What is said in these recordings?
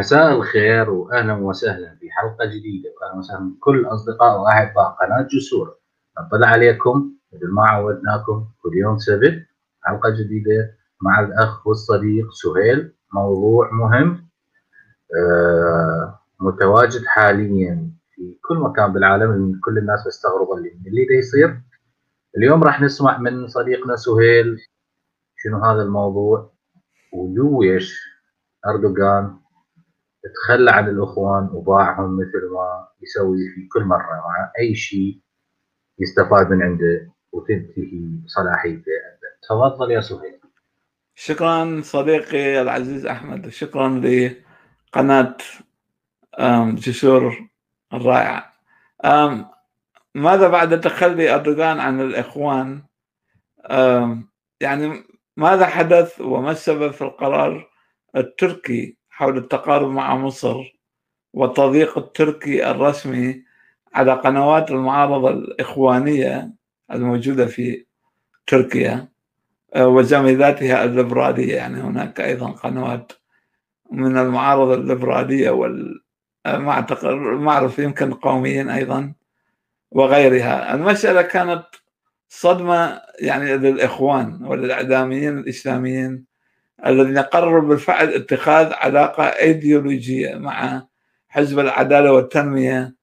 مساء الخير واهلا وسهلا في حلقة جديدة. واهلا وسهلا بكل أصدقاء وأحباء قناة جسور. نطلع عليكم مثل ما عودناكم كل يوم سبت حلقة جديدة مع الأخ والصديق سهيل. موضوع مهم آه متواجد حاليا في كل مكان بالعالم كل الناس مستغربة اللي اللي يصير. اليوم راح نسمع من صديقنا سهيل شنو هذا الموضوع ولويش أردوغان تخلى عن الإخوان وباعهم مثل ما يسوي في كل مرة مع أي شيء يستفاد من عنده وتنتهي صلاحيته. تفضل يا سهيل. شكرا صديقي العزيز أحمد. شكرا لقناة جسور الرائعه ماذا بعد تخلي اردوغان عن الإخوان؟ يعني ماذا حدث وما السبب في القرار التركي؟ حول التقارب مع مصر والتضييق التركي الرسمي على قنوات المعارضة الإخوانية الموجودة في تركيا آه، وزميلاتها الليبرالية. يعني هناك أيضا قنوات من المعارضة الليبرالية وال ما أعتقد ما أعرف يمكن قوميين أيضا وغيرها. المسألة كانت صدمة يعني للإخوان وللإعلاميين الإسلاميين الذين قرروا بالفعل اتخاذ علاقة أيديولوجية مع حزب العدالة والتنمية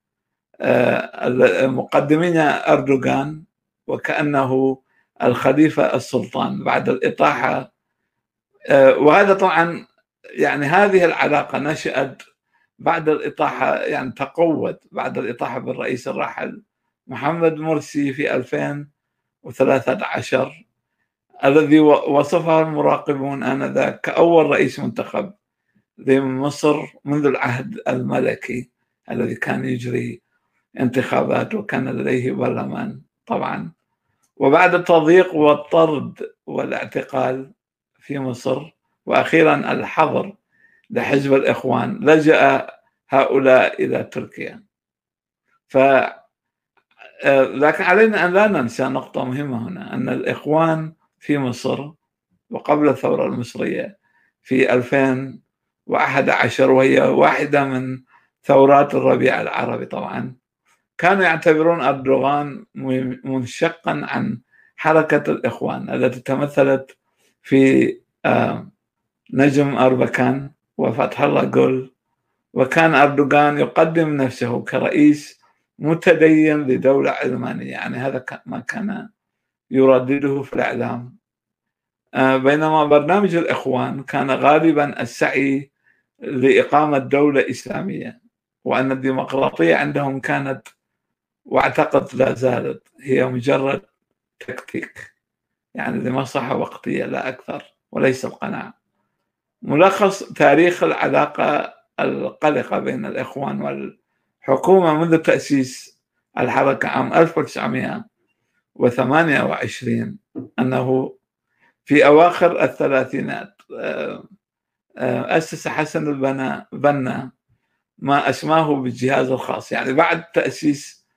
آه، مقدمين أردوغان وكأنه الخليفة السلطان بعد الإطاحة. آه، وهذا طبعا يعني هذه العلاقة نشأت بعد الإطاحة يعني تقوت بعد الإطاحة بالرئيس الراحل محمد مرسي في 2013 الذي وصفه المراقبون آنذاك كأول رئيس منتخب لمصر منذ العهد الملكي الذي كان يجري انتخابات وكان لديه برلمان طبعا. وبعد التضييق والطرد والاعتقال في مصر وأخيرا الحظر لحزب الإخوان لجأ هؤلاء إلى تركيا. ف آه، لكن علينا أن لا ننسى نقطة مهمة هنا أن الإخوان في مصر وقبل الثورة المصرية في 2011 وهي واحدة من ثورات الربيع العربي طبعا كانوا يعتبرون أردوغان منشقا عن حركة الإخوان التي تمثلت في آه، نجم أربكان وفتح الله جول. وكان أردوغان يقدم نفسه كرئيس متدين لدولة علمانية يعني هذا ما كان يردده في الإعلام. آه، بينما برنامج الإخوان كان غالبا السعي لإقامة دولة إسلامية وأن الديمقراطية عندهم كانت واعتقد لا زالت هي مجرد تكتيك يعني لمصلحة وقتية لا أكثر وليس القناعة. ملخص تاريخ العلاقة القلقة بين الإخوان والحكومة منذ تأسيس الحركة عام 1900 وثمانية وعشرين أنه في أواخر الثلاثينات آه، آه، أسس حسن البنا بنا ما أسماه بالجهاز الخاص. يعني بعد تأسيس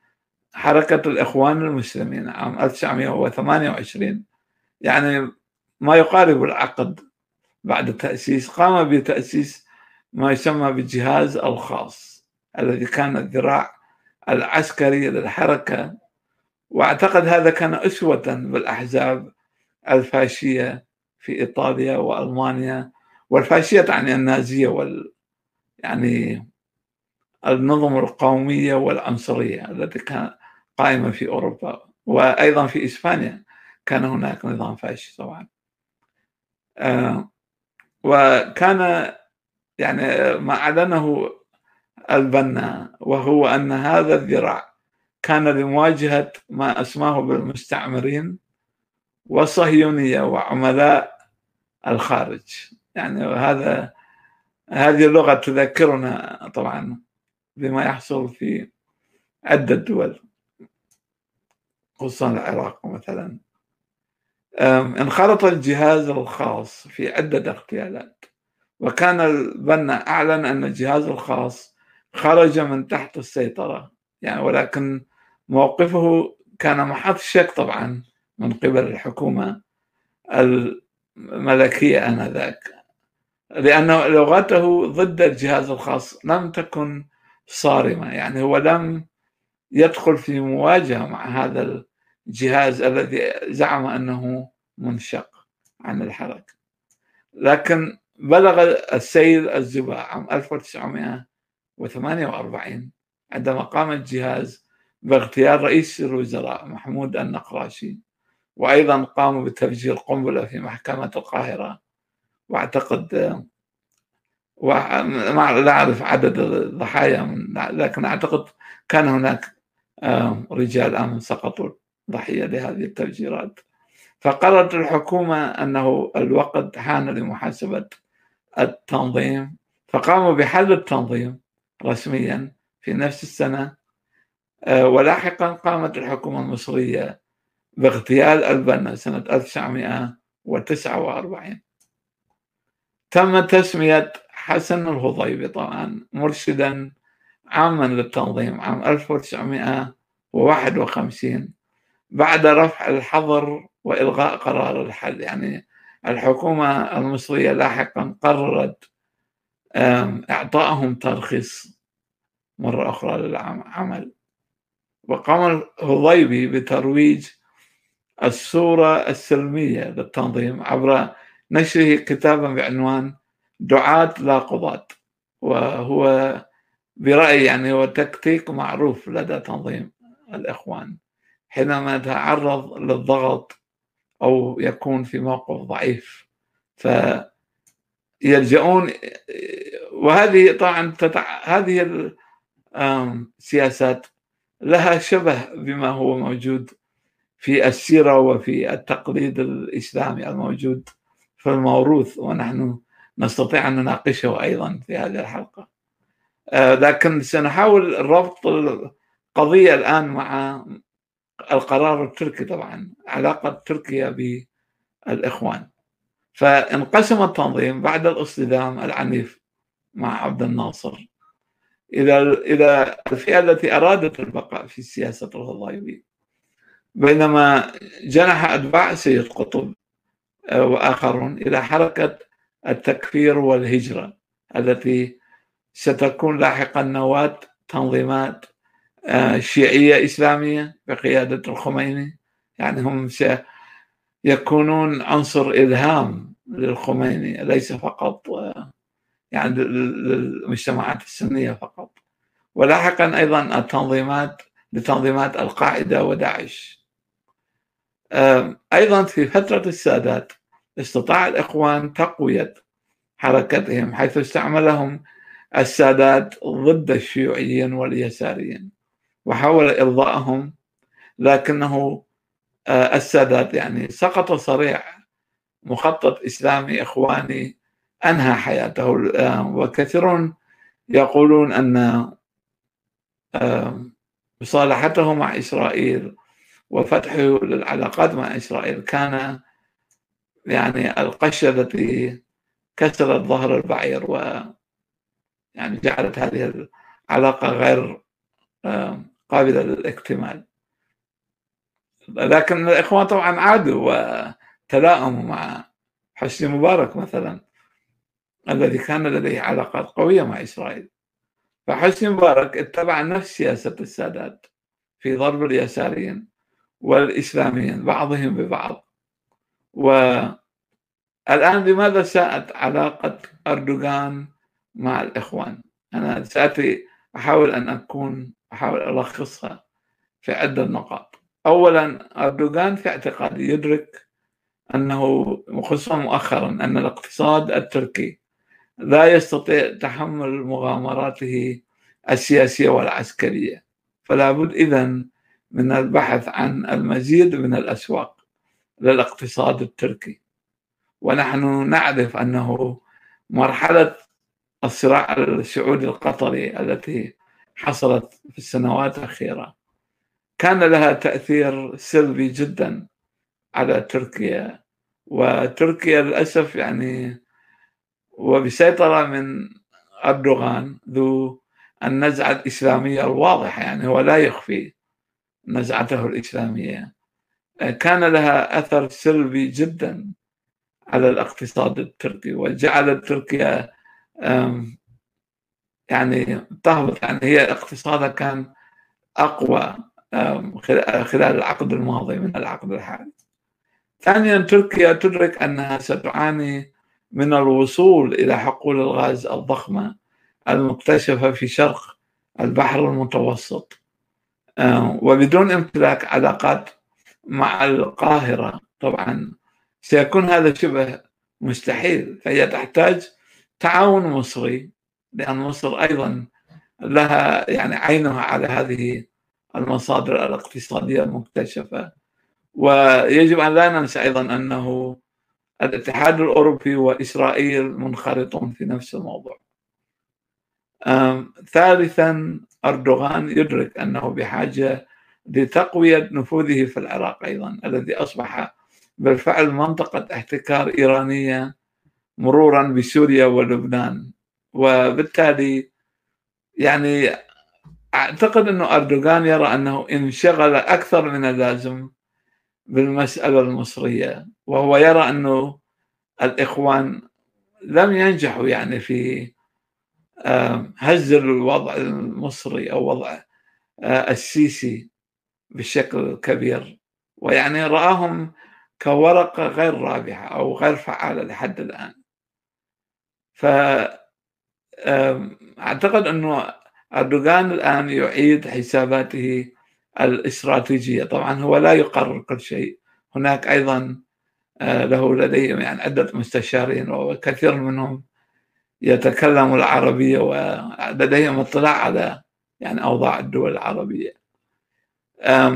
حركة الإخوان المسلمين عام 1928 يعني ما يقارب العقد بعد التأسيس قام بتأسيس ما يسمى بالجهاز الخاص الذي كان الذراع العسكري للحركة وأعتقد هذا كان أسوة بالأحزاب الفاشية في إيطاليا وألمانيا والفاشية تعني النازية وال يعني النظم القومية والعنصرية التي كانت قائمة في أوروبا وأيضا في إسبانيا كان هناك نظام فاشي طبعا. آه وكان يعني ما أعلنه البنا وهو أن هذا الذراع كان لمواجهة ما أسماه بالمستعمرين والصهيونية وعملاء الخارج. يعني هذا هذه اللغة تذكرنا طبعا بما يحصل في عدة دول خصوصا العراق مثلا. انخرط الجهاز الخاص في عدة اغتيالات وكان البنا أعلن أن الجهاز الخاص خرج من تحت السيطرة يعني ولكن موقفه كان محط شك طبعا من قبل الحكومة الملكية آنذاك. لأن لغته ضد الجهاز الخاص لم تكن صارمة يعني هو لم يدخل في مواجهة مع هذا الجهاز الذي زعم أنه منشق عن الحركة. لكن بلغ السيد الزباع عام 1948 عندما قام الجهاز باغتيال رئيس الوزراء محمود النقراشي وأيضا قاموا بتفجير قنبلة في محكمة القاهرة. وأعتقد وما لا أعرف عدد الضحايا لكن أعتقد كان هناك رجال أمن سقطوا ضحية لهذه التفجيرات. فقررت الحكومة أنه الوقت حان لمحاسبة التنظيم فقاموا بحل التنظيم رسميا في نفس السنة ولاحقا قامت الحكومة المصرية باغتيال البنا سنة 1949 تم تسمية حسن الهضيبي طبعا مرشدا عاما للتنظيم عام 1951 بعد رفع الحظر وإلغاء قرار الحل. يعني الحكومة المصرية لاحقا قررت إعطائهم ترخيص مرة أخرى للعمل. وقام الهضيبي بترويج الصورة السلمية للتنظيم عبر نشره كتابا بعنوان دعاة لا قضاة. وهو برأيي يعني هو تكتيك معروف لدى تنظيم الإخوان حينما يتعرض للضغط أو يكون في موقف ضعيف. فيلجؤون وهذه طبعا تتع... هذه السياسات لها شبه بما هو موجود في السيرة وفي التقليد الإسلامي الموجود في الموروث ونحن نستطيع أن نناقشه أيضا في هذه الحلقة. آه، لكن سنحاول ربط القضية الآن مع القرار التركي طبعا علاقة تركيا بالإخوان. فانقسم التنظيم بعد الاصطدام العنيف مع عبد الناصر. إلى إلى الفئة التي أرادت البقاء في سياسة الهضايبي بينما جنح أتباع سيد قطب آه، وآخرون إلى حركة التكفير والهجرة التي ستكون لاحقا نواة تنظيمات آه، شيعية إسلامية بقيادة الخميني. يعني هم سيكونون عنصر إلهام للخميني ليس فقط آه، يعني للمجتمعات السنية فقط. ولاحقا أيضا التنظيمات لتنظيمات القاعدة وداعش. أيضا في فترة السادات استطاع الإخوان تقوية حركتهم حيث استعملهم السادات ضد الشيوعيين واليساريين وحاول إرضائهم لكنه آه، السادات يعني سقط صريع مخطط إسلامي إخواني أنهى حياته آه، وكثيرون يقولون أن مصالحته مع إسرائيل وفتحه للعلاقات مع إسرائيل كان يعني القشة التي كسرت ظهر البعير و يعني جعلت هذه العلاقة غير قابلة للاكتمال. لكن الإخوان طبعا عادوا وتلاءموا مع حسني مبارك مثلا. الذي كان لديه علاقات قوية مع إسرائيل. فحسني مبارك اتبع نفس سياسة السادات في ضرب اليساريين والإسلاميين بعضهم ببعض. والآن لماذا ساءت علاقة أردوغان مع الإخوان؟ أنا سأتي أحاول أن أكون أحاول ألخصها في عدة نقاط. أولا أردوغان في اعتقادي يدرك أنه خصوصا مؤخرا أن الاقتصاد التركي لا يستطيع تحمل مغامراته السياسية والعسكرية. فلا بد إذن من البحث عن المزيد من الأسواق للاقتصاد التركي. ونحن نعرف أنه مرحلة الصراع السعودي القطري التي حصلت في السنوات الأخيرة كان لها تأثير سلبي جدا على تركيا. وتركيا للأسف يعني وبسيطرة من أردوغان ذو النزعة الإسلامية الواضحة يعني هو لا يخفي نزعته الإسلامية كان لها أثر سلبي جدا على الاقتصاد التركي وجعلت تركيا يعني تهبط يعني هي اقتصادها كان أقوى خلال العقد الماضي من العقد الحالي. ثانيا تركيا تدرك أنها ستعاني من الوصول إلى حقول الغاز الضخمة المكتشفة في شرق البحر المتوسط. وبدون امتلاك علاقات مع القاهرة طبعا. سيكون هذا شبه مستحيل فهي تحتاج تعاون مصري لأن مصر أيضا لها يعني عينها على هذه المصادر الاقتصادية المكتشفة. ويجب أن لا ننسى أيضا أنه الاتحاد الأوروبي وإسرائيل منخرطون في نفس الموضوع. ثالثا أردوغان يدرك أنه بحاجة لتقوية نفوذه في العراق أيضا الذي أصبح بالفعل منطقة احتكار إيرانية مرورا بسوريا ولبنان. وبالتالي يعني أعتقد أنه أردوغان يرى أنه انشغل أكثر من اللازم بالمسألة المصرية وهو يرى أنه الإخوان لم ينجحوا يعني في هز الوضع المصري أو وضع السيسي بشكل كبير. ويعني رآهم كورقة غير رابحة أو غير فعالة لحد الآن. ف أعتقد أنه أردوغان الآن يعيد حساباته الاستراتيجية. طبعا هو لا يقرر كل شيء. هناك أيضا آه، له لديهم يعني عدة مستشارين وكثير منهم يتكلم العربية ولديهم اطلاع على يعني أوضاع الدول العربية.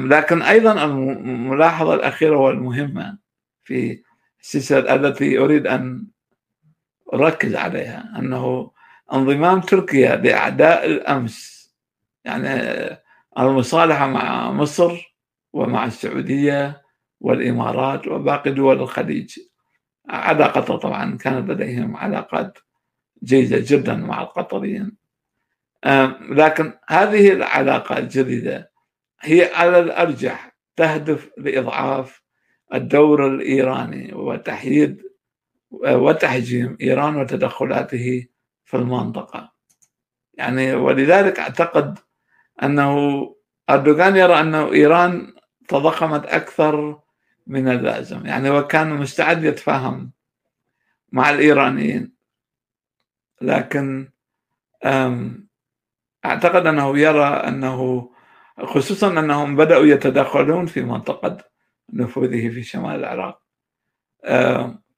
لكن أيضا الملاحظة الأخيرة والمهمة في السلسلة التي أريد أن أركز عليها أنه انضمام تركيا لأعداء الأمس يعني المصالحة مع مصر ومع السعودية والإمارات وباقي دول الخليج. عدا قطر طبعا كانت لديهم علاقات جيدة جدا مع القطريين. لكن هذه العلاقة الجديدة هي على الأرجح تهدف لإضعاف الدور الإيراني وتحييد وتحجيم إيران وتدخلاته في المنطقة. يعني ولذلك أعتقد أنه أردوغان يرى أنه إيران تضخمت أكثر من اللازم. يعني هو كان مستعد يتفاهم مع الإيرانيين. لكن أعتقد أنه يرى أنه خصوصا أنهم بدأوا يتدخلون في منطقة نفوذه في شمال العراق.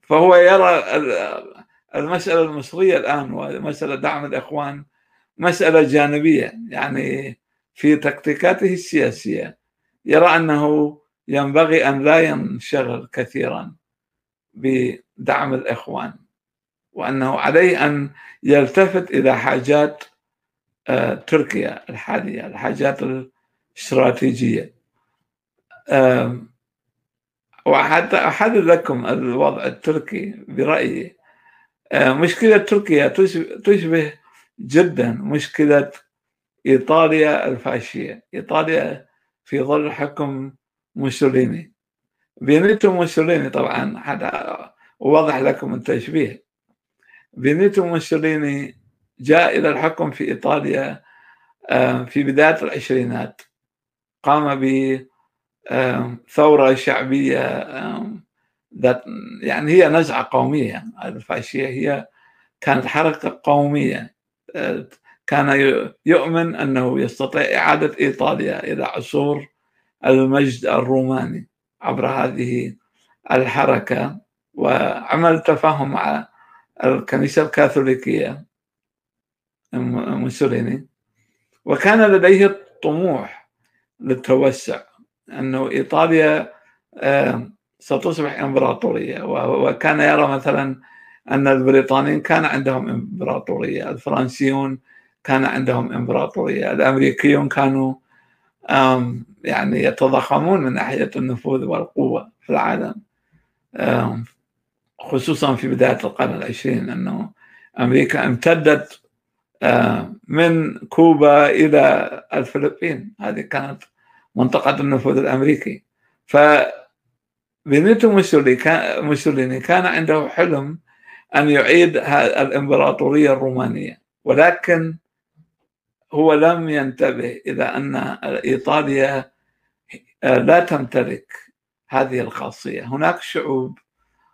فهو يرى المسألة المصرية الآن ومسألة دعم الإخوان مسألة جانبية. يعني في تكتيكاته السياسية. يرى أنه ينبغي أن لا ينشغل كثيرا بدعم الإخوان وأنه عليه أن يلتفت إلى حاجات آه، تركيا الحالية الحاجات الاستراتيجية. وحتى أحدد لكم الوضع التركي برأيي. آه، مشكلة تركيا تشبه جدا مشكلة إيطاليا الفاشية. إيطاليا في ظل حكم موسوليني. بينيتو موسوليني طبعا حتى أوضح لكم التشبيه. بينيتو موسوليني جاء إلى الحكم في إيطاليا آه، في بداية العشرينات. قام بثورة شعبية ذات يعني هي نزعة قومية. الفاشية هي كانت حركة قومية. آه، كان يؤمن أنه يستطيع إعادة إيطاليا إلى عصور المجد الروماني عبر هذه الحركة وعمل تفاهم مع الكنيسة الكاثوليكية موسوليني. وكان لديه الطموح للتوسع أنه إيطاليا آه، ستصبح إمبراطورية. وكان يرى مثلا أن البريطانيين كان عندهم إمبراطورية الفرنسيون كان عندهم إمبراطورية. الأمريكيون كانوا يعني يتضخمون من ناحية النفوذ والقوة في العالم. خصوصا في بداية القرن العشرين أنه أمريكا امتدت من كوبا إلى الفلبين. هذه كانت منطقة النفوذ الأمريكي. ف بينيتو موسوليني كان عنده حلم أن يعيد الإمبراطورية الرومانية. ولكن هو لم ينتبه إلى أن إيطاليا لا تمتلك هذه الخاصية. هناك شعوب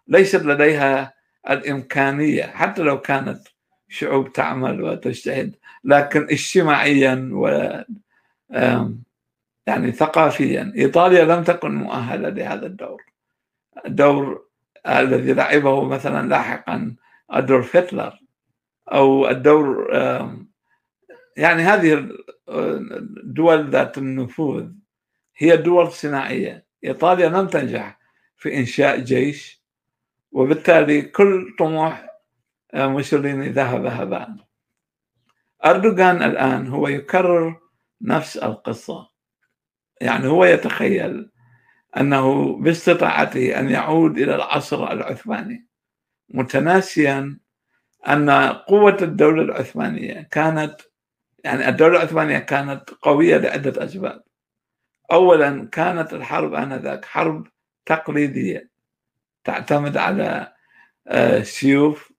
ليست لديها الإمكانية حتى لو كانت شعوب تعمل وتجتهد لكن اجتماعيا و يعني ثقافيا. إيطاليا لم تكن مؤهلة لهذا الدور. الدور الذي لعبه مثلا لاحقا أدولف هتلر أو الدور يعني هذه الدول ذات النفوذ هي دول صناعية. إيطاليا لم تنجح في إنشاء جيش وبالتالي كل طموح موسوليني ذهب هباء. أردوغان الآن هو يكرر نفس القصة. يعني هو يتخيل أنه باستطاعته أن يعود إلى العصر العثماني. متناسيا أن قوة الدولة العثمانية كانت يعني الدولة العثمانية كانت قوية لعدة أسباب. أولا كانت الحرب آنذاك حرب تقليدية تعتمد على سيوف.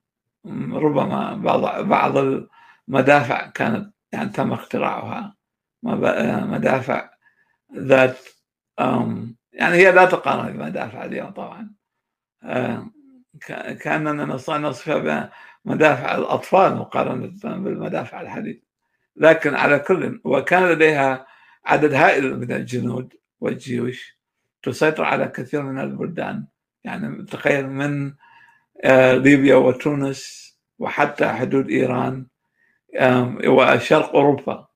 ربما بعض بعض المدافع كانت يعني تم اختراعها. مدافع ذات يعني هي لا تقارن بمدافع اليوم طبعا. كأننا نصفها بمدافع الأطفال مقارنة بالمدافع الحديثه لكن على كل وكان لديها عدد هائل من الجنود والجيوش تسيطر على كثير من البلدان. يعني تخيل من ليبيا وتونس وحتى حدود إيران وشرق أوروبا.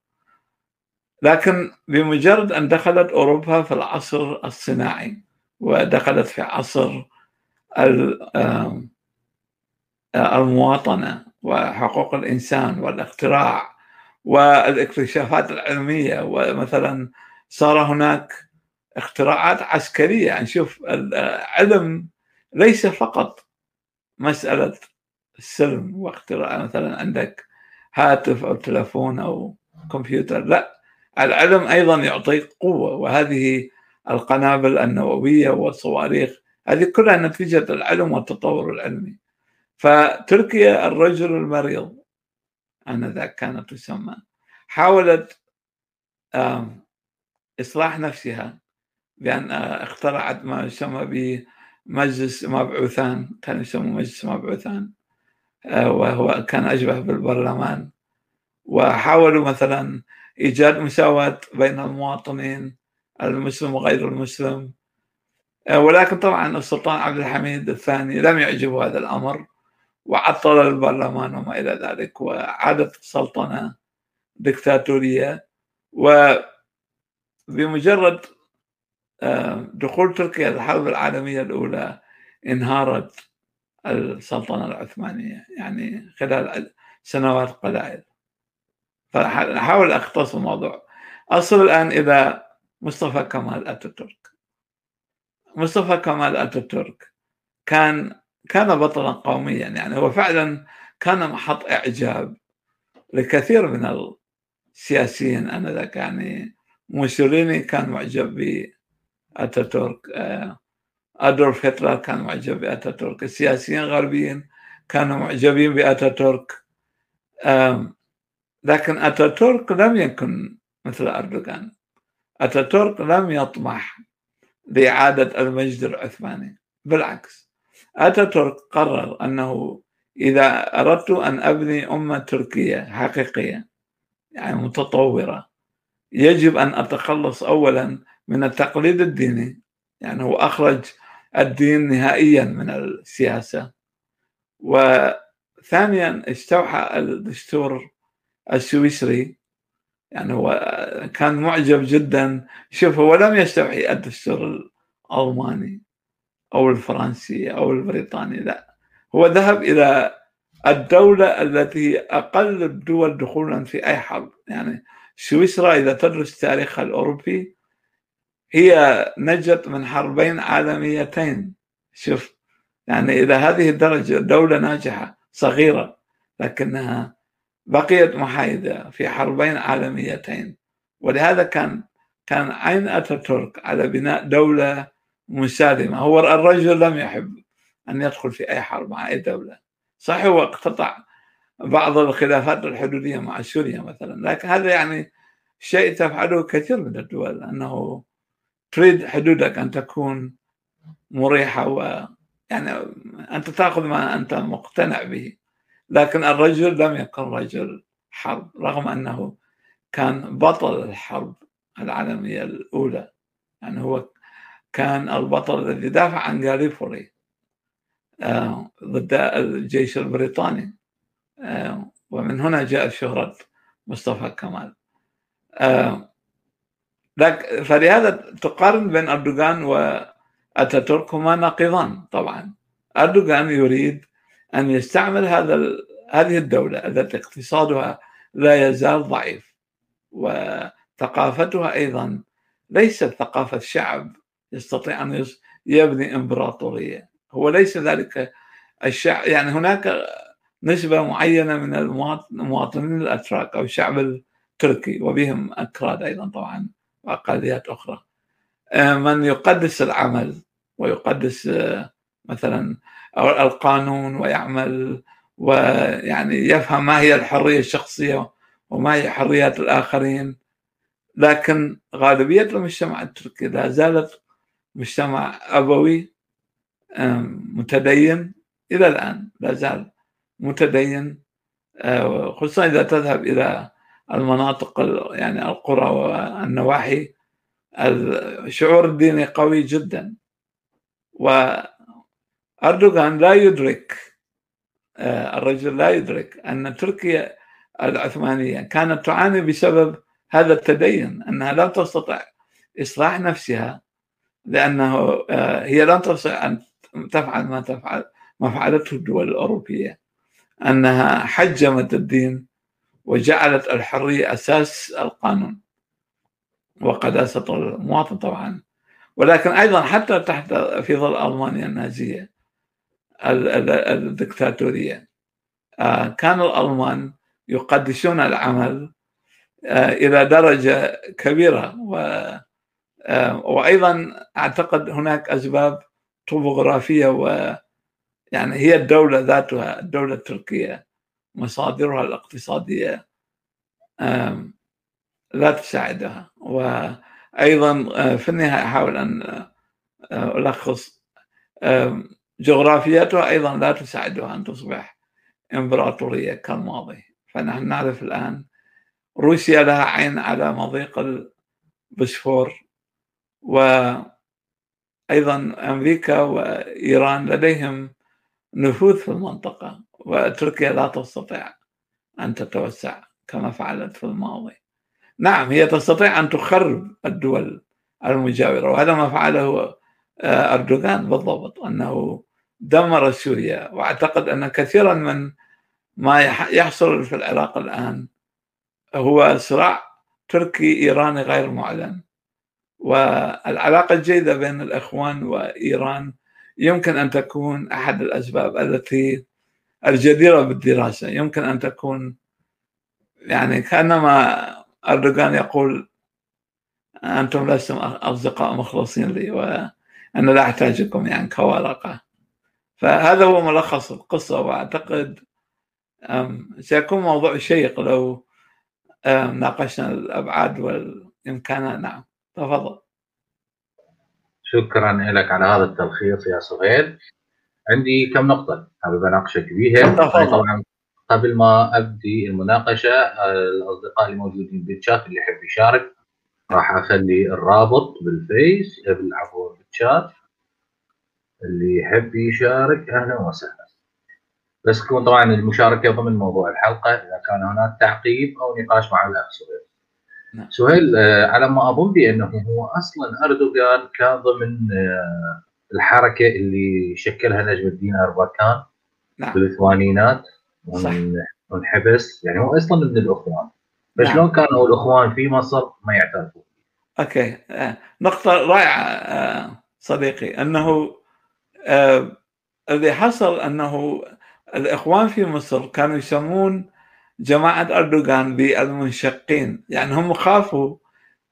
لكن بمجرد أن دخلت أوروبا في العصر الصناعي ودخلت في عصر المواطنة وحقوق الإنسان والاختراع والاكتشافات العلمية ومثلا صار هناك اختراعات عسكرية. يعني شوف العلم ليس فقط مسألة السلم واختراع مثلا عندك هاتف أو تلفون أو كمبيوتر لا. العلم أيضا يعطيك قوة وهذه القنابل النووية والصواريخ هذه كلها نتيجة العلم والتطور العلمي. فتركيا الرجل المريض. آنذاك كانت تسمى حاولت إصلاح نفسها بأن اخترعت ما يسمى بمجلس مبعوثان كان يسمى مجلس مبعوثان وهو كان أشبه بالبرلمان. وحاولوا مثلا إيجاد مساواة بين المواطنين المسلم وغير المسلم ولكن طبعا السلطان عبد الحميد الثاني لم يعجبه هذا الأمر. وعطل البرلمان وما إلى ذلك وعادت السلطنة دكتاتورية وبمجرد آه، دخول تركيا الحرب العالمية الأولى انهارت السلطنة العثمانية يعني خلال سنوات قلائل. فأحاول أختص الموضوع. أصل الآن إلى مصطفى كمال أتاتورك مصطفى كمال أتاتورك كان كان بطلا قوميا. يعني هو فعلا كان محط إعجاب لكثير من السياسيين. انذاك يعني موسوليني كان معجب بأتاتورك آه، أدولف هتلر كان معجب بأتاتورك. السياسيين الغربيين كانوا معجبين بأتاتورك. لكن أتاتورك لم يكن مثل أردوغان. أتاتورك لم يطمح لإعادة المجد العثماني. بالعكس اتاتورك قرر أنه إذا أردت أن أبني أمة تركية حقيقية يعني متطورة يجب أن أتخلص اولا من التقليد الديني يعني هو أخرج الدين نهائيا من السياسة. وثانيا استوحى الدستور السويسري يعني هو كان معجب جدا. شوف هو لم يستوحي الدستور الألماني. أو الفرنسي أو البريطاني لا. هو ذهب إلى الدولة التي أقل الدول دخولا في أي حرب. يعني سويسرا إذا تدرس تاريخها الأوروبي هي نجت من حربين عالميتين. شوف يعني إلى هذه الدرجة دولة ناجحة صغيرة لكنها بقيت محايدة في حربين عالميتين. ولهذا كان كان عين أتاتورك على بناء دولة مسالمة هو الرجل لم يحب أن يدخل في أي حرب مع أي دولة. صحيح هو اقتطع بعض الخلافات الحدودية مع سوريا مثلا لكن هذا يعني شيء تفعله كثير من الدول أنه تريد حدودك أن تكون مريحة و يعني أنت تأخذ ما أنت مقتنع به. لكن الرجل لم يكن رجل حرب رغم أنه كان بطل الحرب العالمية الأولى. يعني هو كان البطل الذي دافع عن غاليبولي آه، ضد الجيش البريطاني آه، ومن هنا جاءت شهرة مصطفى كمال. آه، فلهذا تقارن بين أردوغان وأتاتورك هما ناقضان طبعا. أردوغان يريد أن يستعمل هذا هذه الدولة التي اقتصادها لا يزال ضعيف وثقافتها أيضا ليست ثقافة شعب يستطيع أن يبني إمبراطورية. هو ليس ذلك الشعب يعني هناك نسبة معينة من المواطنين الأتراك أو الشعب التركي وبهم أكراد أيضا طبعا وأقليات أخرى. آه، من يقدس العمل ويقدس آه، مثلا القانون ويعمل ويعني يفهم ما هي الحرية الشخصية وما هي حريات الآخرين. لكن غالبية المجتمع التركي لا زالت مجتمع أبوي متدين إلى الآن لا زال متدين. آه، خصوصا إذا تذهب إلى المناطق يعني القرى والنواحي. الشعور الديني قوي جدا. وأردوغان لا يدرك آه، الرجل لا يدرك أن تركيا العثمانية كانت تعاني بسبب هذا التدين أنها لا تستطيع إصلاح نفسها. لأنه آه، هي لا تستطيع أن تفعل ما تفعل ما فعلته الدول الأوروبية أنها حجمت الدين وجعلت الحرية أساس القانون وقداسة المواطن طبعا. ولكن أيضا حتى تحت في ظل ألمانيا النازية الدكتاتورية آه، كان الألمان يقدسون العمل آه، إلى درجة كبيرة و آه، وأيضا أعتقد هناك أسباب طبوغرافية و يعني هي الدولة ذاتها الدولة التركية مصادرها الاقتصادية لا تساعدها. وأيضا آه، في النهاية أحاول أن آه، ألخص جغرافيتها أيضا لا تساعدها أن تصبح إمبراطورية كالماضي. فنحن نعرف الآن روسيا لها عين على مضيق البسفور وأيضا أمريكا وإيران لديهم نفوذ في المنطقة وتركيا لا تستطيع أن تتوسع كما فعلت في الماضي. نعم هي تستطيع أن تخرب الدول المجاورة وهذا ما فعله آه، أردوغان بالضبط أنه دمر سوريا. وأعتقد أن كثيرا من ما يحصل في العراق الآن هو صراع تركي إيراني غير معلن. والعلاقة الجيدة بين الإخوان وإيران يمكن أن تكون أحد الأسباب التي الجديرة بالدراسة. يمكن أن تكون يعني كأنما أردوغان يقول أنتم لستم أصدقاء مخلصين لي وأنا لا أحتاجكم يعني كورقة فهذا هو ملخص القصة وأعتقد سيكون موضوع شيق لو ناقشنا الأبعاد والإمكانات. نعم. تفضل. شكرا لك على هذا التلخيص يا سهيل. عندي كم نقطة حابب أناقشك بيها؟ طبعا قبل ما أبدي المناقشة الأصدقاء اللي موجودين بالشات اللي يحب يشارك راح أخلي الرابط بالفيس بالعفو بالشات اللي يحب يشارك أهلا وسهلا. بس تكون طبعا المشاركة ضمن موضوع الحلقة إذا كان هناك تعقيب أو نقاش مع الأخ سهيل. نعم. سهيل آه، على ما أظن بأنه هو أصلا أردوغان كان ضمن آه، الحركة اللي شكلها نجم الدين اربكان نعم. بالثمانينات وانحبس يعني هو أصلا من الأخوان فشلون نعم. كانوا الأخوان في مصر ما يعترفوا أوكي آه، نقطة رائعة صديقي أنه الذي حصل أنه الإخوان في مصر كانوا يسمون جماعة أردوغان بالمنشقين يعني هم خافوا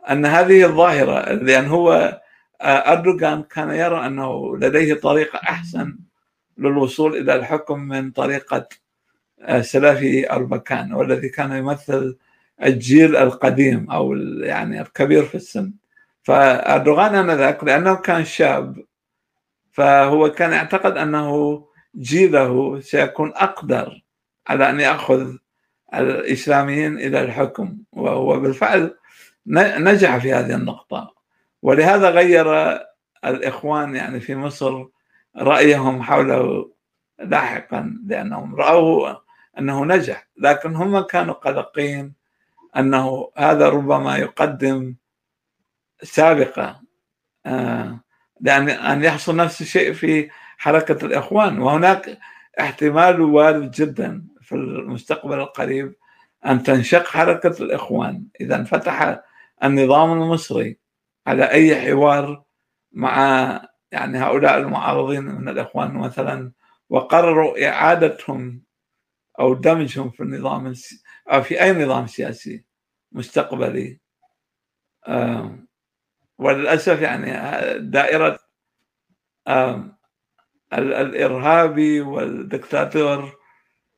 أن هذه الظاهرة لأن هو أردوغان كان يرى أنه لديه طريقة أحسن للوصول إلى الحكم من طريقة سلفي أربكان والذي كان يمثل الجيل القديم أو يعني الكبير في السن. فأردوغان آنذاك لأنه كان شاب فهو كان يعتقد أنه جيله سيكون أقدر على أن يأخذ الإسلاميين إلى الحكم وهو بالفعل نجح في هذه النقطة. ولهذا غير الإخوان يعني في مصر رأيهم حوله لاحقا لأنهم رأوه أنه نجح لكن هم كانوا قلقين أنه هذا ربما يقدم سابقة آه، لأن أن يحصل نفس الشيء في حركة الإخوان. وهناك احتمال وارد جدا في المستقبل القريب أن تنشق حركة الإخوان. إذا انفتح النظام المصري على أي حوار مع يعني هؤلاء المعارضين من الإخوان مثلا وقرروا إعادتهم أو دمجهم في النظام أو في أي نظام سياسي مستقبلي. وللأسف يعني دائرة الإرهابي والدكتاتور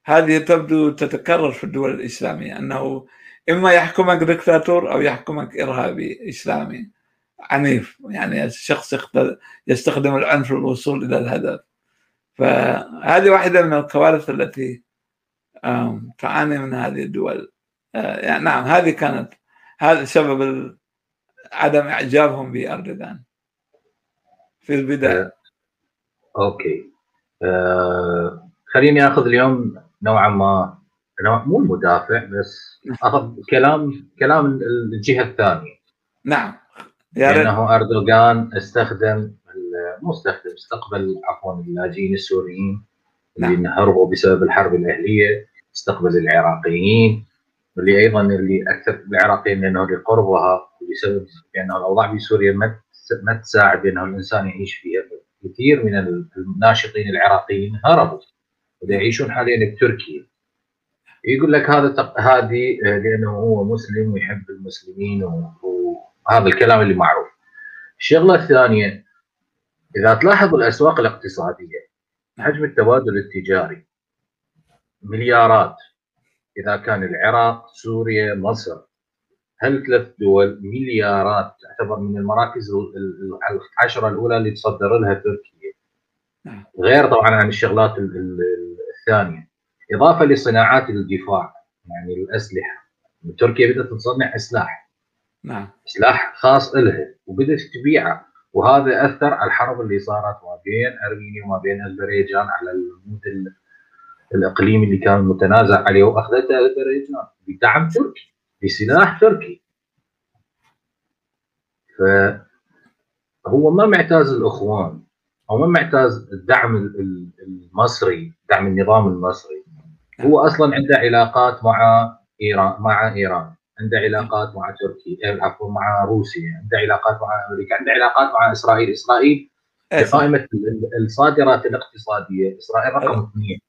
هذه تبدو تتكرر في الدول الإسلامية أنه إما يحكمك دكتاتور أو يحكمك إرهابي إسلامي عنيف يعني الشخص يستخدم العنف للوصول إلى الهدف. فهذه واحدة من الكوارث التي تعاني من هذه الدول. آه، يعني نعم هذه كانت هذا سبب عدم إعجابهم بأردوغان. في البداية. آه، أوكي. آه، خليني أخذ اليوم نوعا ما مو المدافع بس نعم. كلام كلام الجهة الثانية. نعم. يا لأنه أردوغان استخدم مو استخدم استقبل عفوا اللاجئين السوريين نعم. اللي هربوا بسبب الحرب الأهلية استقبل العراقيين واللي أيضا اللي أكثر العراقيين لأنه لقربها بسبب لأنه الأوضاع في سوريا ما ما تساعد انه الإنسان يعيش فيها. كثير من الناشطين العراقيين هربوا ويعيشون حاليا بتركيا يقول لك هذا هذه آه، لأنه هو مسلم ويحب المسلمين وهذا الكلام اللي معروف. الشغلة الثانية إذا تلاحظ الأسواق الاقتصادية حجم التبادل التجاري مليارات إذا كان العراق سوريا مصر هالثلاث دول مليارات تعتبر من المراكز العشرة الأولى اللي تصدر لها تركيا نعم. غير طبعا عن الشغلات الثانية. إضافة لصناعات الدفاع يعني الأسلحة. تركيا بدأت تصنع أسلحة. نعم. سلاح خاص لها وبدأت تبيعه. وهذا أثر على الحرب اللي صارت ما بين أرمينيا وما بين أذربيجان على المود الاقليمي اللي كان متنازع عليه وأخذته أذربيجان بدعم تركي بسلاح تركي. فهو ما معتاز الإخوان. أو ما معتاز الدعم المصري دعم النظام المصري. هو أصلا عنده علاقات مع إيران مع إيران عنده علاقات مع تركيا إيه، عفوا مع روسيا عنده علاقات مع أمريكا عنده علاقات مع إسرائيل. إسرائيل قائمه الصادرات الاقتصادية. إسرائيل رقم اثنين.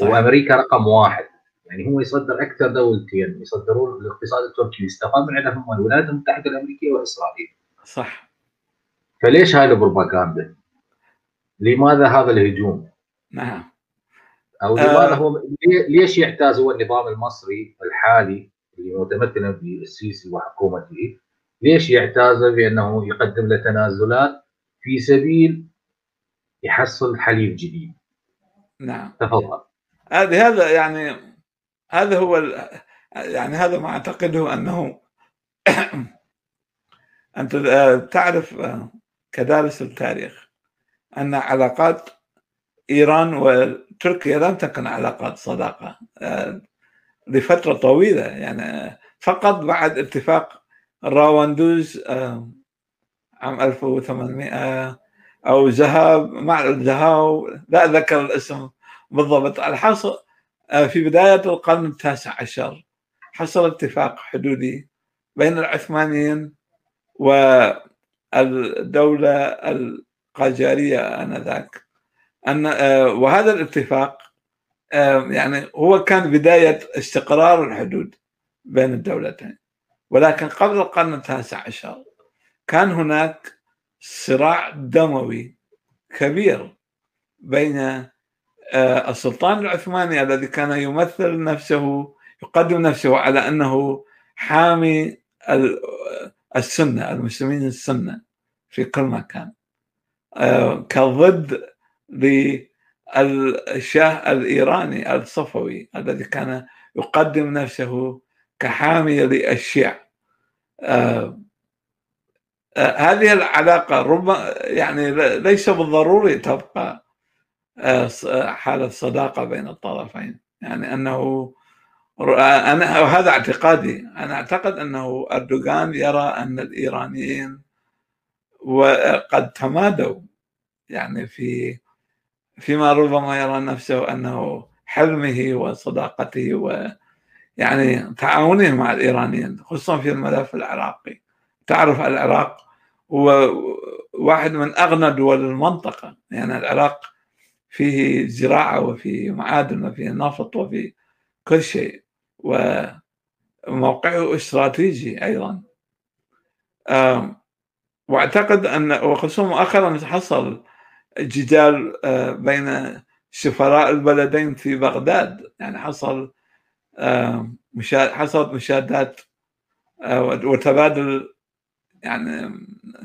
وأمريكا رقم واحد. يعني هو يصدر أكثر دولتين يصدرون الاقتصاد التركي يستقام من عندهم الولايات المتحده الأمريكية وإسرائيل. صح. فليش هاي البروباغندا؟ لماذا هذا الهجوم؟ نعم. أو لماذا آه هو ليش يعتاز هو النظام المصري الحالي اللي متمثلا بالسيسي وحكومته؟ ليش يعتاز بأنه يقدم له تنازلات في سبيل يحصل حليف جديد؟ نعم. تفضل. هذه هذا يعني هذا هو يعني هذا ما أعتقده انه أنت تعرف كدارس التاريخ. أن علاقات إيران وتركيا لم تكن علاقات صداقة. آه، لفترة طويلة. يعني فقط بعد اتفاق راوندوز آه، عام 1800 أو ذهاب مع الذهاب لا ذكر الاسم بالضبط. الحاصل آه، في بداية القرن التاسع عشر حصل اتفاق حدودي بين العثمانيين والدولة القاجاريه آنذاك. أن آه، وهذا الاتفاق آه، يعني هو كان بداية استقرار الحدود بين الدولتين. ولكن قبل القرن التاسع عشر كان هناك صراع دموي كبير بين آه، السلطان العثماني الذي كان يمثل نفسه يقدم نفسه على أنه حامي السنة المسلمين السنة في كل مكان. كضد للشاه الإيراني الصفوي الذي كان يقدم نفسه كحامي للشيع آه، آه، هذه العلاقة ربما يعني ليس بالضروري تبقى حالة صداقة بين الطرفين. يعني أنه أنا وهذا اعتقادي. أنا أعتقد أنه أردوغان يرى أن الإيرانيين وقد تمادوا. يعني في فيما ربما يرى نفسه أنه حلمه وصداقته ويعني تعاونه مع الإيرانيين خصوصا في الملف العراقي. تعرف العراق هو واحد من أغنى دول المنطقة. يعني العراق فيه زراعة وفيه معادن وفيه نفط وفيه كل شيء وموقعه استراتيجي أيضا. واعتقد أن وخصوصا مؤخرا حصل جدال آه، بين سفراء البلدين في بغداد. يعني حصل حصلت مشادات آه، وتبادل يعني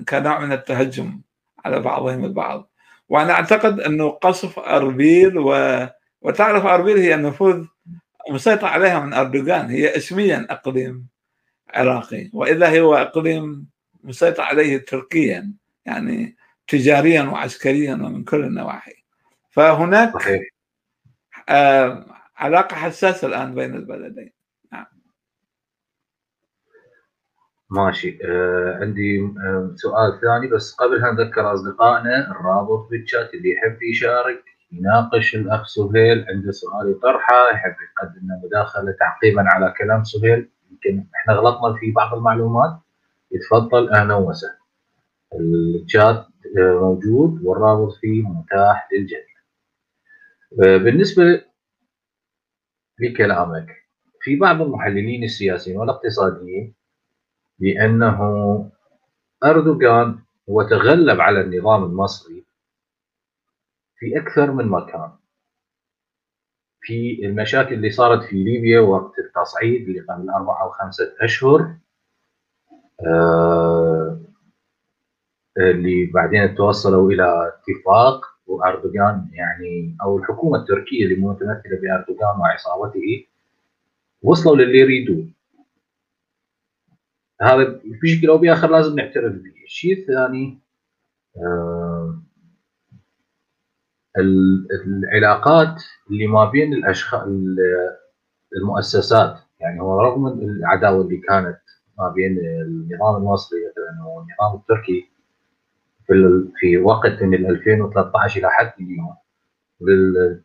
كنوع من التهجم على بعضهم البعض. وأنا أعتقد أنه قصف أربيل و... وتعرف أربيل هي النفوذ مسيطر عليها من أردوغان. هي اسميا أقليم عراقي. واذا هو أقليم مسيطر عليه تركيا يعني تجاريا وعسكريا ومن كل النواحي. فهناك صحيح. آه علاقة حساسة الآن بين البلدين. نعم. ماشي. آه عندي آه سؤال ثاني بس قبلها نذكر أصدقائنا الرابط بالشات اللي يحب يشارك يناقش الأخ سهيل عنده سؤال يطرحه يحب يقدم مداخلة تعقيبا على كلام سهيل. يمكن إحنا غلطنا في بعض المعلومات. يتفضل. أهلا وسهلا. الشات موجود والرابط فيه متاح للجميع. آه، بالنسبة لكلامك في بعض المحللين السياسيين والاقتصاديين بأنه أردوغان هو تغلب على النظام المصري في أكثر من مكان. في المشاكل اللي صارت في ليبيا وقت التصعيد اللي قبل أربعة أو خمسة أشهر اللي بعدين توصلوا إلى اتفاق وأردوغان يعني أو الحكومة التركية اللي متمثلة بأردوغان وعصابته وصلوا للي يريدوه هذا بشكل أو بآخر لازم نعترف به الشيء الثاني آه العلاقات اللي ما بين الاشخاص المؤسسات يعني هو رغم العداوة اللي كانت ما بين النظام المصري مثلا والنظام التركي في في وقت من 2013 إلى حد اليوم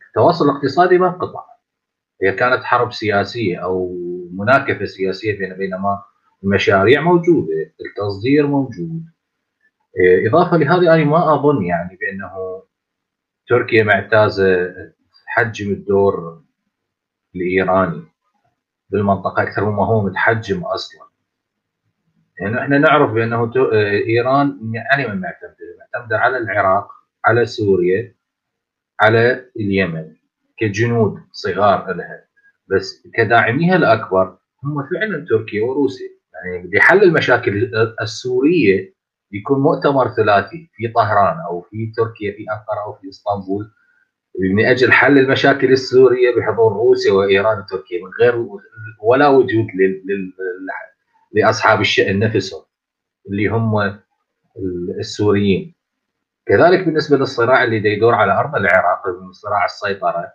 التواصل الاقتصادي ما انقطع. هي كانت حرب سياسية أو مناكفة سياسية بين بينما المشاريع موجودة التصدير موجود. إضافة لهذه أنا ما أظن يعني بأنه تركيا معتازة تحجم الدور الإيراني بالمنطقة أكثر مما هو متحجم أصلا. يعني إحنا نعرف بأنه إيران يعني من معتمدة معتمدة على العراق على سوريا على اليمن كجنود صغار لها. بس كداعميها الأكبر هم فعلا تركيا وروسيا. يعني بحل المشاكل السورية يكون مؤتمر ثلاثي في طهران أو في تركيا في أنقرة أو في إسطنبول من أجل حل المشاكل السورية بحضور روسيا وإيران وتركيا من غير ولا وجود لأصحاب الشان نفسهم اللي هم السوريين. كذلك بالنسبة للصراع اللي يدور على أرض العراق صراع السيطرة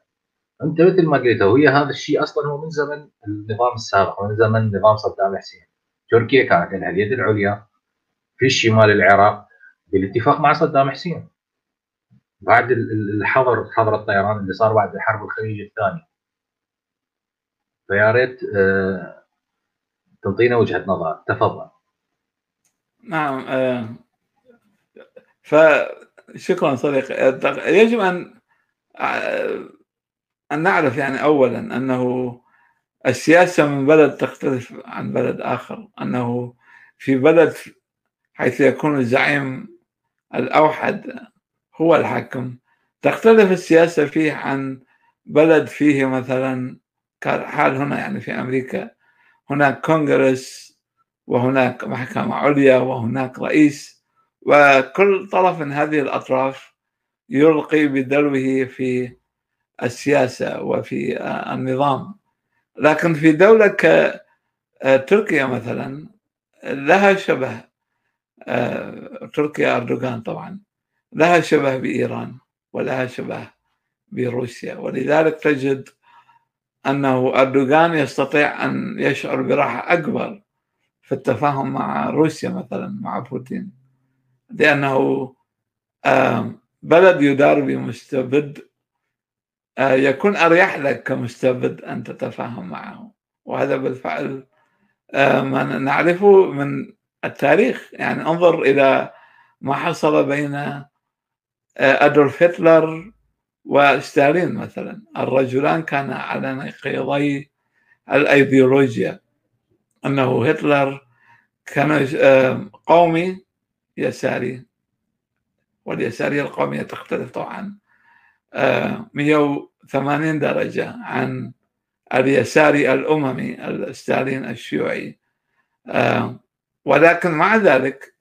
أنت مثل ما قلت وهي هذا الشيء أصلا هو من زمن النظام السابق من زمن نظام صدام حسين. تركيا كانت لها اليد العليا في شمال العراق بالاتفاق مع صدام حسين. بعد الحظر حظر الطيران اللي صار بعد حرب الخليج الثاني. فيا ريت آه، تعطينا وجهة نظر. تفضل. نعم آه، فشكرا صديقي. يجب أن آه، أن نعرف يعني اولا أنه السياسة من بلد تختلف عن بلد آخر. أنه في بلد حيث يكون الزعيم الأوحد هو الحاكم. تختلف السياسة فيه عن بلد فيه مثلا كالحال هنا يعني في أمريكا. هناك كونغرس وهناك محكمة عليا وهناك رئيس وكل طرف من هذه الأطراف يلقي بدلوه في السياسة وفي النظام. لكن في دولة كتركيا مثلا لها شبه تركيا أردوغان طبعا لها شبه بإيران ولها شبه بروسيا. ولذلك تجد أنه أردوغان يستطيع أن يشعر براحة أكبر في التفاهم مع روسيا مثلا مع بوتين. لأنه بلد يدار بمستبد يكون أريح لك كمستبد أن تتفاهم معه. وهذا بالفعل ما نعرفه من التاريخ. يعني انظر إلى ما حصل بين أدولف هتلر وستالين مثلا. الرجلان كانا على نقيضي الأيديولوجيا. أنه هتلر كان قومي يساري. واليسارية القومية تختلف طبعا. 180 درجة عن اليساري الأممي الستالين الشيوعي. ولكن مع ذلك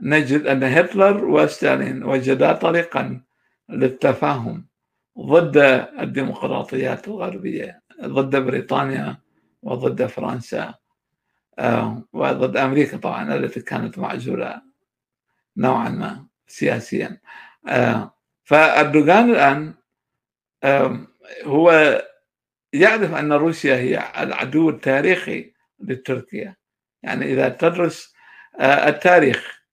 نجد أن هتلر وستالين وجدا طريقا للتفاهم. ضد الديمقراطيات الغربية ضد بريطانيا وضد فرنسا وضد أمريكا طبعا التي كانت معزولة نوعا ما سياسيا. فأردوغان الآن هو يعرف أن روسيا هي العدو التاريخي لتركيا. يعني إذا تدرس التاريخ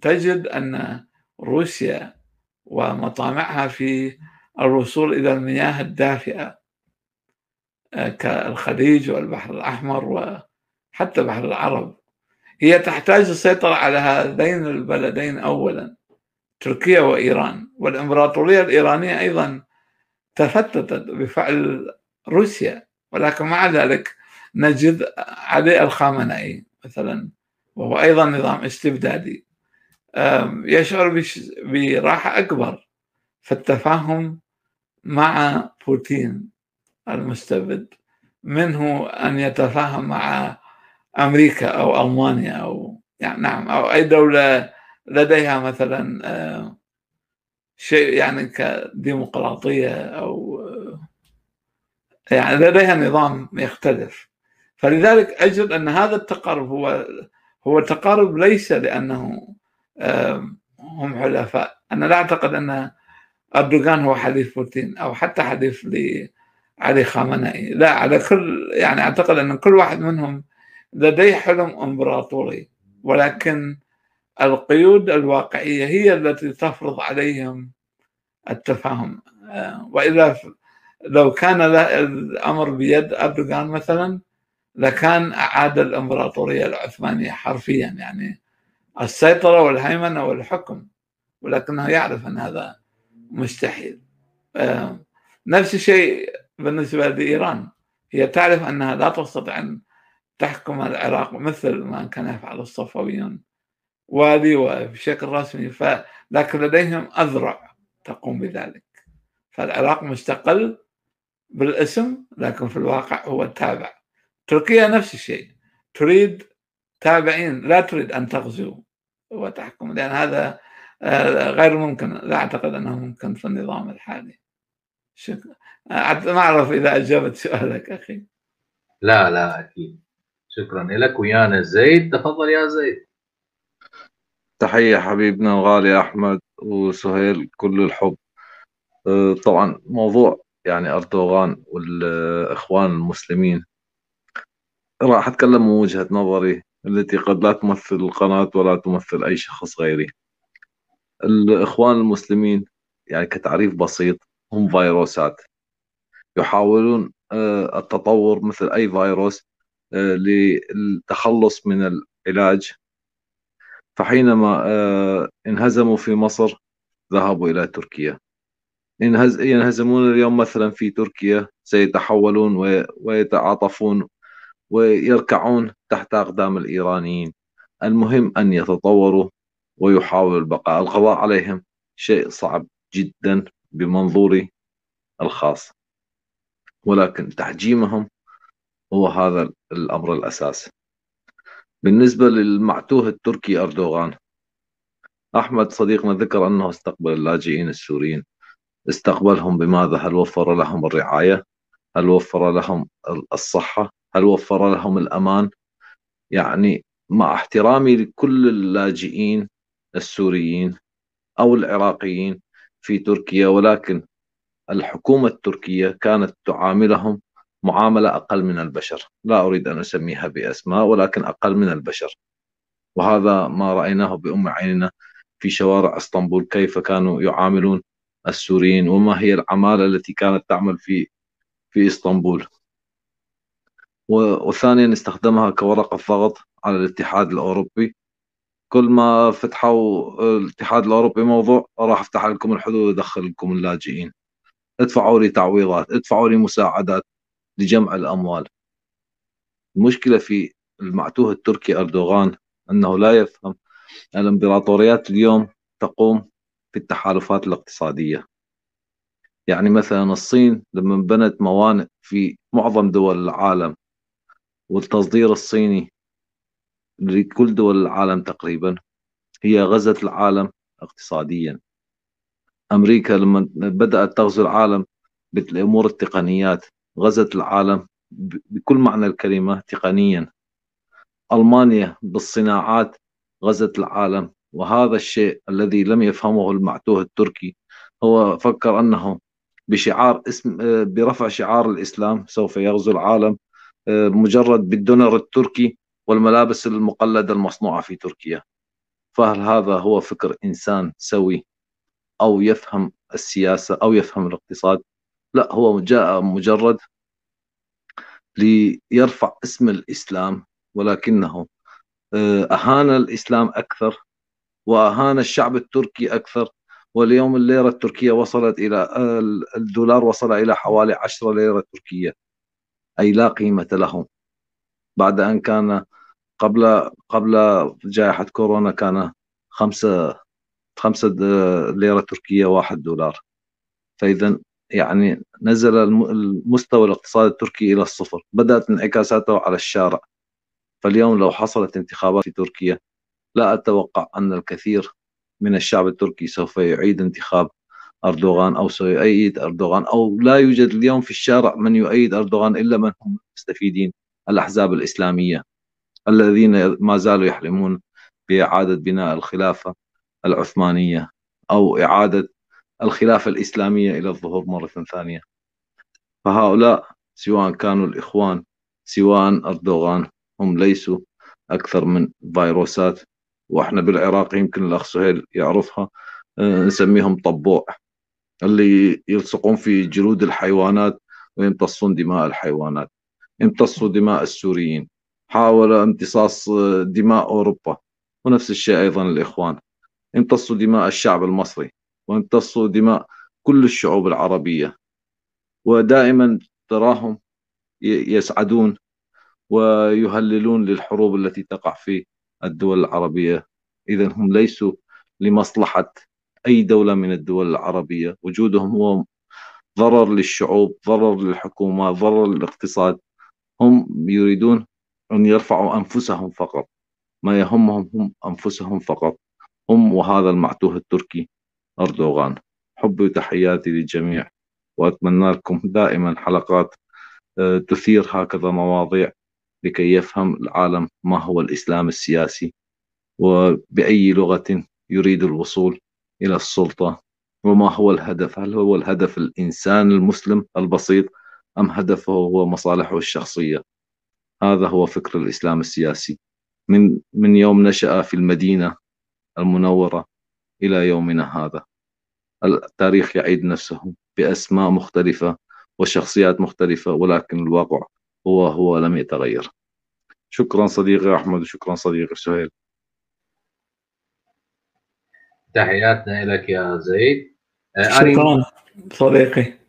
تجد أن روسيا ومطامعها في الوصول إلى المياه الدافئة كالخليج والبحر الأحمر وحتى بحر العرب. هي تحتاج السيطرة على هذين البلدين أولا تركيا وإيران. والإمبراطورية الإيرانية أيضا تفتتت بفعل روسيا. ولكن مع ذلك نجد علي الخامنئي مثلا وهو أيضا نظام استبدادي. يشعر براحة أكبر. في التفاهم مع بوتين المستبد. منه أن يتفاهم مع أمريكا أو ألمانيا أو يعني نعم أو أي دولة لديها مثلا آه، شيء يعني كديمقراطية أو آه، يعني لديها نظام يختلف. فلذلك أجد أن هذا التقارب هو هو تقارب ليس لأنه هم حلفاء. أنا لا أعتقد أن أردوغان هو حليف بوتين أو حتى حليف لعلي خامنئي. لا على كل يعني أعتقد أن كل واحد منهم لديه حلم إمبراطوري. ولكن القيود الواقعية هي التي تفرض عليهم التفاهم. آه، وإذا لو كان الأمر بيد أردوغان مثلا لكان أعاد الإمبراطورية العثمانية حرفيا يعني السيطرة والهيمنة والحكم ولكنه يعرف أن هذا مستحيل. آه، نفس الشيء بالنسبة لإيران. هي تعرف أنها لا تستطيع أن تحكم العراق مثل ما كان يفعل الصفويون والي وبشكل رسمي ف... لكن لديهم أذرع تقوم بذلك. فالعراق مستقل بالاسم لكن في الواقع هو تابع. تركيا نفس الشيء. تريد تابعين لا تريد أن تغزو وتحكم لأن هذا غير ممكن. لا أعتقد أنه ممكن في النظام الحالي. شكرا ما أعرف إذا أجابت سؤالك أخي. لا لا أكيد. شكرا لك ويانا زيد. تفضل يا زيد. تحية حبيبنا الغالي أحمد وسهيل كل الحب. أه، طبعا موضوع يعني أردوغان والإخوان المسلمين. راح أتكلم من وجهة نظري التي قد لا تمثل القناة ولا تمثل أي شخص غيري. الإخوان المسلمين يعني كتعريف بسيط هم فيروسات. يحاولون أه، التطور مثل أي فيروس أه، للتخلص من العلاج. فحينما آه، انهزموا في مصر ذهبوا إلى تركيا. ينهزمون اليوم مثلا في تركيا سيتحولون ويتعاطفون ويركعون تحت أقدام الإيرانيين. المهم أن يتطوروا. ويحاول البقاء القضاء عليهم. شيء صعب جدا بمنظوري الخاص. ولكن تحجيمهم هو هذا الأمر الأساسي بالنسبة للمعتوه التركي أردوغان أحمد صديقنا ذكر أنه استقبل اللاجئين السوريين. استقبلهم بماذا؟ هل وفر لهم الرعاية؟ هل وفر لهم الصحة؟ هل وفر لهم الأمان؟ يعني مع احترامي لكل اللاجئين السوريين أو العراقيين في تركيا ولكن الحكومة التركية كانت تعاملهم معاملة أقل من البشر. لا أريد أن أسميها بأسماء ولكن أقل من البشر. وهذا ما رأيناه بأم عيننا في شوارع إسطنبول كيف كانوا يعاملون السوريين وما هي العمالة التي كانت تعمل في في إسطنبول. وثانيا استخدمها كورقة ضغط على الاتحاد الأوروبي كل ما فتحوا الاتحاد الأوروبي موضوع راح أفتح لكم الحدود وأدخل لكم اللاجئين. ادفعوا لي تعويضات ادفعوا لي مساعدات لجمع الأموال. المشكلة في المعتوه التركي أردوغان أنه لا يفهم الإمبراطوريات اليوم تقوم في التحالفات الاقتصادية. يعني مثلا الصين لما بنت موانئ في معظم دول العالم والتصدير الصيني لكل دول العالم تقريبا هي غزت العالم اقتصاديا. أمريكا لما بدأت تغزو العالم بالأمور التقنيات غزت العالم بكل معنى الكلمة تقنيا. ألمانيا بالصناعات غزت العالم. وهذا الشيء الذي لم يفهمه المعتوه التركي هو فكر أنه بشعار اسم برفع شعار الإسلام سوف يغزو العالم مجرد بالدولار التركي والملابس المقلدة المصنوعة في تركيا. فهل هذا هو فكر إنسان سوي أو يفهم السياسة أو يفهم الاقتصاد؟ لا هو جاء مجرد ليرفع اسم الإسلام ولكنه آه، أهان الإسلام أكثر وأهان الشعب التركي أكثر واليوم الليرة التركية وصلت إلى آه، الدولار وصل إلى حوالي 10 ليرة تركية أي لا قيمة له بعد أن كان قبل قبل جائحة كورونا كان خمسة خمسة ليرة تركية واحد دولار. فإذا يعني نزل المستوى الاقتصادي التركي إلى الصفر. بدأت انعكاساته على الشارع. فاليوم لو حصلت انتخابات في تركيا لا أتوقع أن الكثير من الشعب التركي سوف يعيد انتخاب أردوغان أو سيؤيد أردوغان أو لا يوجد اليوم في الشارع من يؤيد أردوغان إلا من هم مستفيدين الأحزاب الإسلامية. الذين ما زالوا يحلمون بإعادة بناء الخلافة العثمانية أو إعادة الخلافة الإسلامية إلى الظهور مرة ثانية. فهؤلاء سواء كانوا الإخوان سواء أردوغان هم ليسوا أكثر من فيروسات. وإحنا بالعراق يمكن الأخ سهيل يعرفها آه، نسميهم طبوع اللي يلصقون في جلود الحيوانات ويمتصون دماء الحيوانات امتصوا دماء السوريين. حاول امتصاص دماء أوروبا. ونفس الشيء أيضا الإخوان. امتصوا دماء الشعب المصري. وامتصوا دماء كل الشعوب العربية. ودائما تراهم يسعدون ويهللون للحروب التي تقع في الدول العربية. إذا هم ليسوا لمصلحة أي دولة من الدول العربية. وجودهم هو ضرر للشعوب ضرر للحكومة ضرر للاقتصاد. هم يريدون أن يرفعوا أنفسهم فقط. ما يهمهم هم أنفسهم فقط. هم وهذا المعتوه التركي أردوغان. حبي وتحياتي للجميع. وأتمنى لكم دائما حلقات آه، تثير هكذا مواضيع لكي يفهم العالم ما هو الإسلام السياسي. وبأي لغة يريد الوصول إلى السلطة. وما هو الهدف؟ هل هو الهدف الإنسان المسلم البسيط أم هدفه هو مصالحه الشخصية؟ هذا هو فكر الإسلام السياسي. من من يوم نشأ في المدينة المنورة إلى يومنا هذا. التاريخ يعيد نفسه بأسماء مختلفة وشخصيات مختلفة ولكن الواقع هو هو لم يتغير. شكرا صديقي أحمد وشكرا صديقي سهيل. تحياتنا لك يا زيد. آه، شكرا صديقي.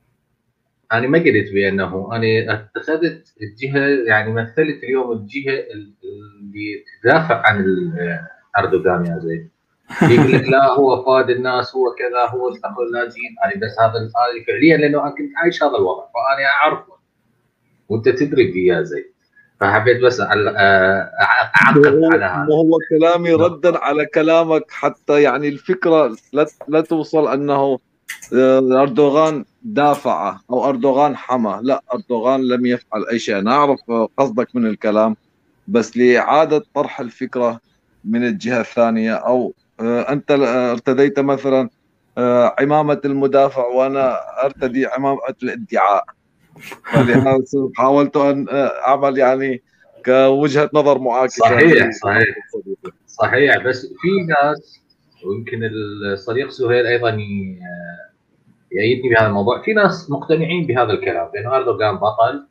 أنا ما قلت بأنه أنا اتخذت الجهة يعني مثلت اليوم الجهة اللي تدافع عن أردوغان يا زيد. يقول لك لا هو فاد الناس هو كذا هو استقبل اللاجئين يعني بس هذا هذه فعليا لأنه أنا كنت عايش هذا الوضع فأنا أعرفه. وأنت تدري فيه يا زيد. فحبيت بس أعقب على هذا. هو كلامي ردا على كلامك حتى يعني الفكرة لا لا توصل أنه آه، أردوغان دافع أو اردوغان حمى. لا اردوغان لم يفعل اي شيء. أنا اعرف قصدك من الكلام بس لإعادة طرح الفكرة من الجهة الثانية أو آه، أنت ارتديت مثلا آه، عمامة المدافع وأنا أرتدي عمامة الادعاء. حاولت أن أعمل يعني كوجهة نظر معاكسه صحيح صحيح. صحيح. بس في ناس ويمكن الصديق سهيل أيضا يأيدني بهذا الموضوع. في ناس مقتنعين بهذا الكلام بانه اردوغان بطل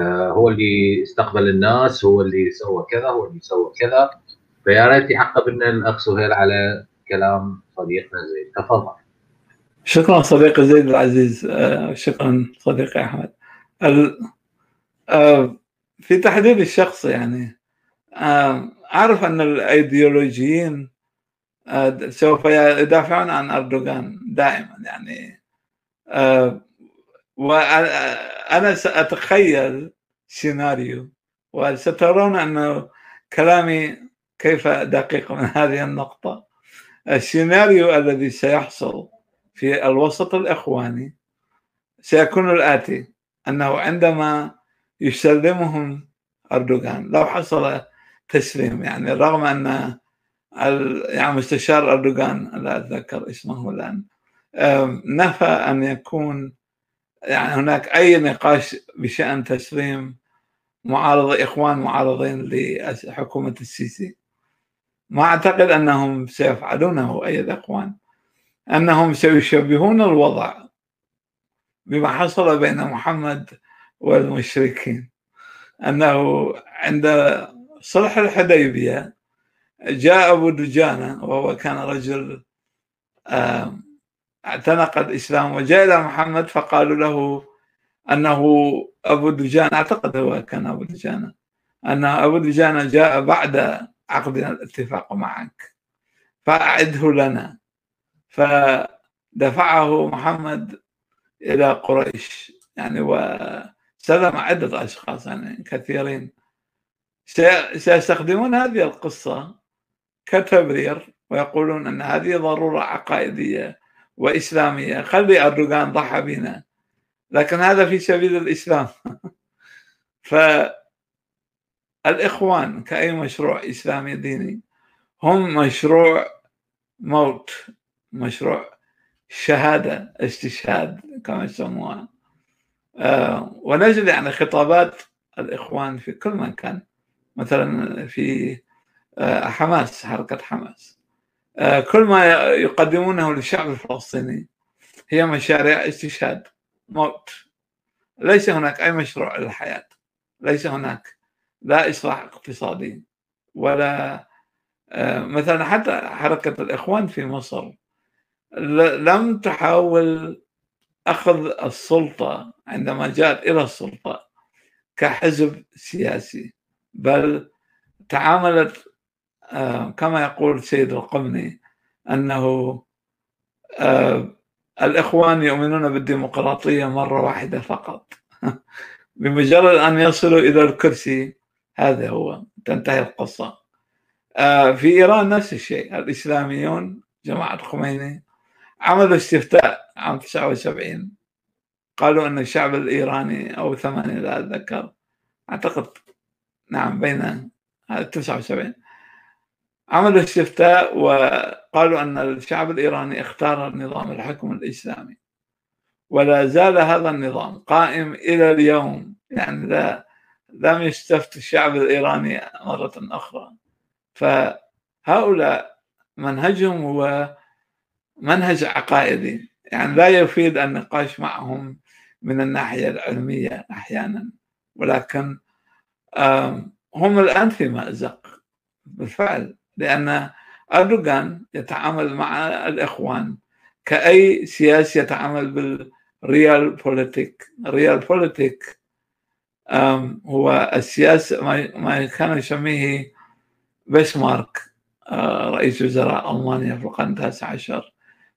آه، هو اللي استقبل الناس هو اللي سوى كذا هو اللي سوى كذا. فيا ريت يعقب لنا الأخ سهيل على كلام صديقنا زيد تفضل. شكرا صديقي زيد العزيز آه، شكرا صديقي أحمد. آه، في تحديد الشخص يعني أعرف أن الأيديولوجيين سوف يدافعون عن أردوغان دائما يعني. وأنا سأتخيل سيناريو وسترون انه كلامي كيف دقيق من هذه النقطة. السيناريو الذي سيحصل في الوسط الإخواني سيكون الآتي أنه عندما يسلمهم أردوغان لو حصل تسليم يعني رغم أن يعني مستشار أردوغان لا أتذكر اسمه الآن نفى أن يكون يعني هناك أي نقاش بشأن تسليم معارض إخوان معارضين لحكومة السيسي. ما أعتقد أنهم سيفعلونه اي الاخوان أنهم سيشبهون الوضع بما حصل بين محمد والمشركين. أنه عند صلح الحديبية جاء أبو دجانة وهو كان رجل اعتنق الإسلام وجاء إلى محمد فقالوا له أنه أبو دجانه أعتقد هو كان أبو دجانه أن أبو دجانه جاء بعد عقدنا الاتفاق معك فأعده لنا. فدفعه محمد إلى قريش يعني وسلم عدة أشخاص يعني كثيرين. سيستخدمون هذه القصة كتبرير ويقولون أن هذه ضرورة عقائدية وإسلامية خلي أردوغان ضحى بنا. لكن هذا في سبيل الإسلام. فالإخوان كأي مشروع إسلامي ديني هم مشروع موت مشروع شهادة استشهاد كما يسموها. آه ونجد يعني خطابات الإخوان في كل مكان. مثلا في آه حماس حركة حماس. كل ما يقدمونه للشعب الفلسطيني هي مشاريع استشهاد موت. ليس هناك أي مشروع للحياة. ليس هناك لا إصلاح اقتصادي ولا آه، مثلا حتى حركة الإخوان في مصر لم تحاول أخذ السلطة عندما جاءت إلى السلطة كحزب سياسي بل تعاملت آه، كما يقول سيد القمني أنه آه، الإخوان يؤمنون بالديمقراطية مرة واحدة فقط. بمجرد أن يصلوا إلى الكرسي هذا هو تنتهي القصة. آه، في إيران نفس الشيء الإسلاميون جماعة خميني عملوا استفتاء عام 79 قالوا أن الشعب الإيراني أو ثمانية لا أتذكر. أعتقد نعم بين 79 عملوا استفتاء وقالوا أن الشعب الإيراني اختار نظام الحكم الإسلامي. ولا زال هذا النظام قائم إلى اليوم. يعني لا لم يستفت الشعب الإيراني مرة أخرى. فهؤلاء منهجهم هو منهج عقائدي. يعني لا يفيد النقاش معهم من الناحية العلمية أحيانا. ولكن هم الآن في مأزق. بالفعل. لأن أردوغان يتعامل مع الإخوان كأي سياسي يتعامل بال Realpolitik. ال Realpolitik هو السياسة ما كان يسميه بسمارك رئيس وزراء ألمانيا في القرن التاسع عشر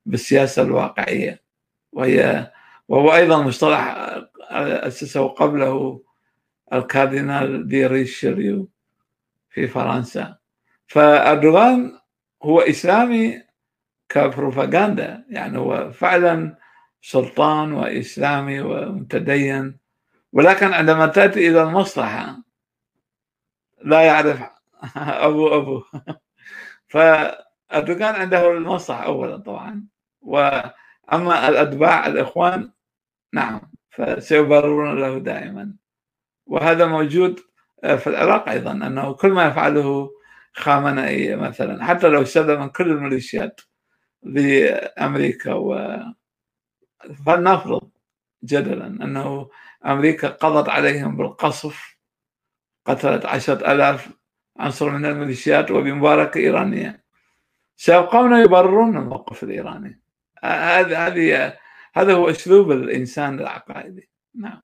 بالسياسة الواقعية. وهي وهو أيضا مصطلح أسسه قبله الكاردينال دي ريشيليو في فرنسا. فأردوغان هو إسلامي كبروباغندا يعني هو فعلا سلطان وإسلامي ومتدين ولكن عندما تأتي إلى المصلحة لا يعرف أبو أبو. فأردوغان عنده المصلحة أولا طبعا وأما الأتباع الإخوان نعم فسيبررون له دائما. وهذا موجود في العراق أيضا أنه كل ما يفعله خامنئي مثلا. حتى لو استخدم كل الميليشيات لأمريكا و فلنفرض جدلا أنه أمريكا قضت عليهم بالقصف قتلت عشرة ألاف عنصر من الميليشيات وبمباركة إيرانية. سيبقون يبررون الموقف الإيراني. هذه هذه هذا هو أسلوب الإنسان العقائدي. نعم.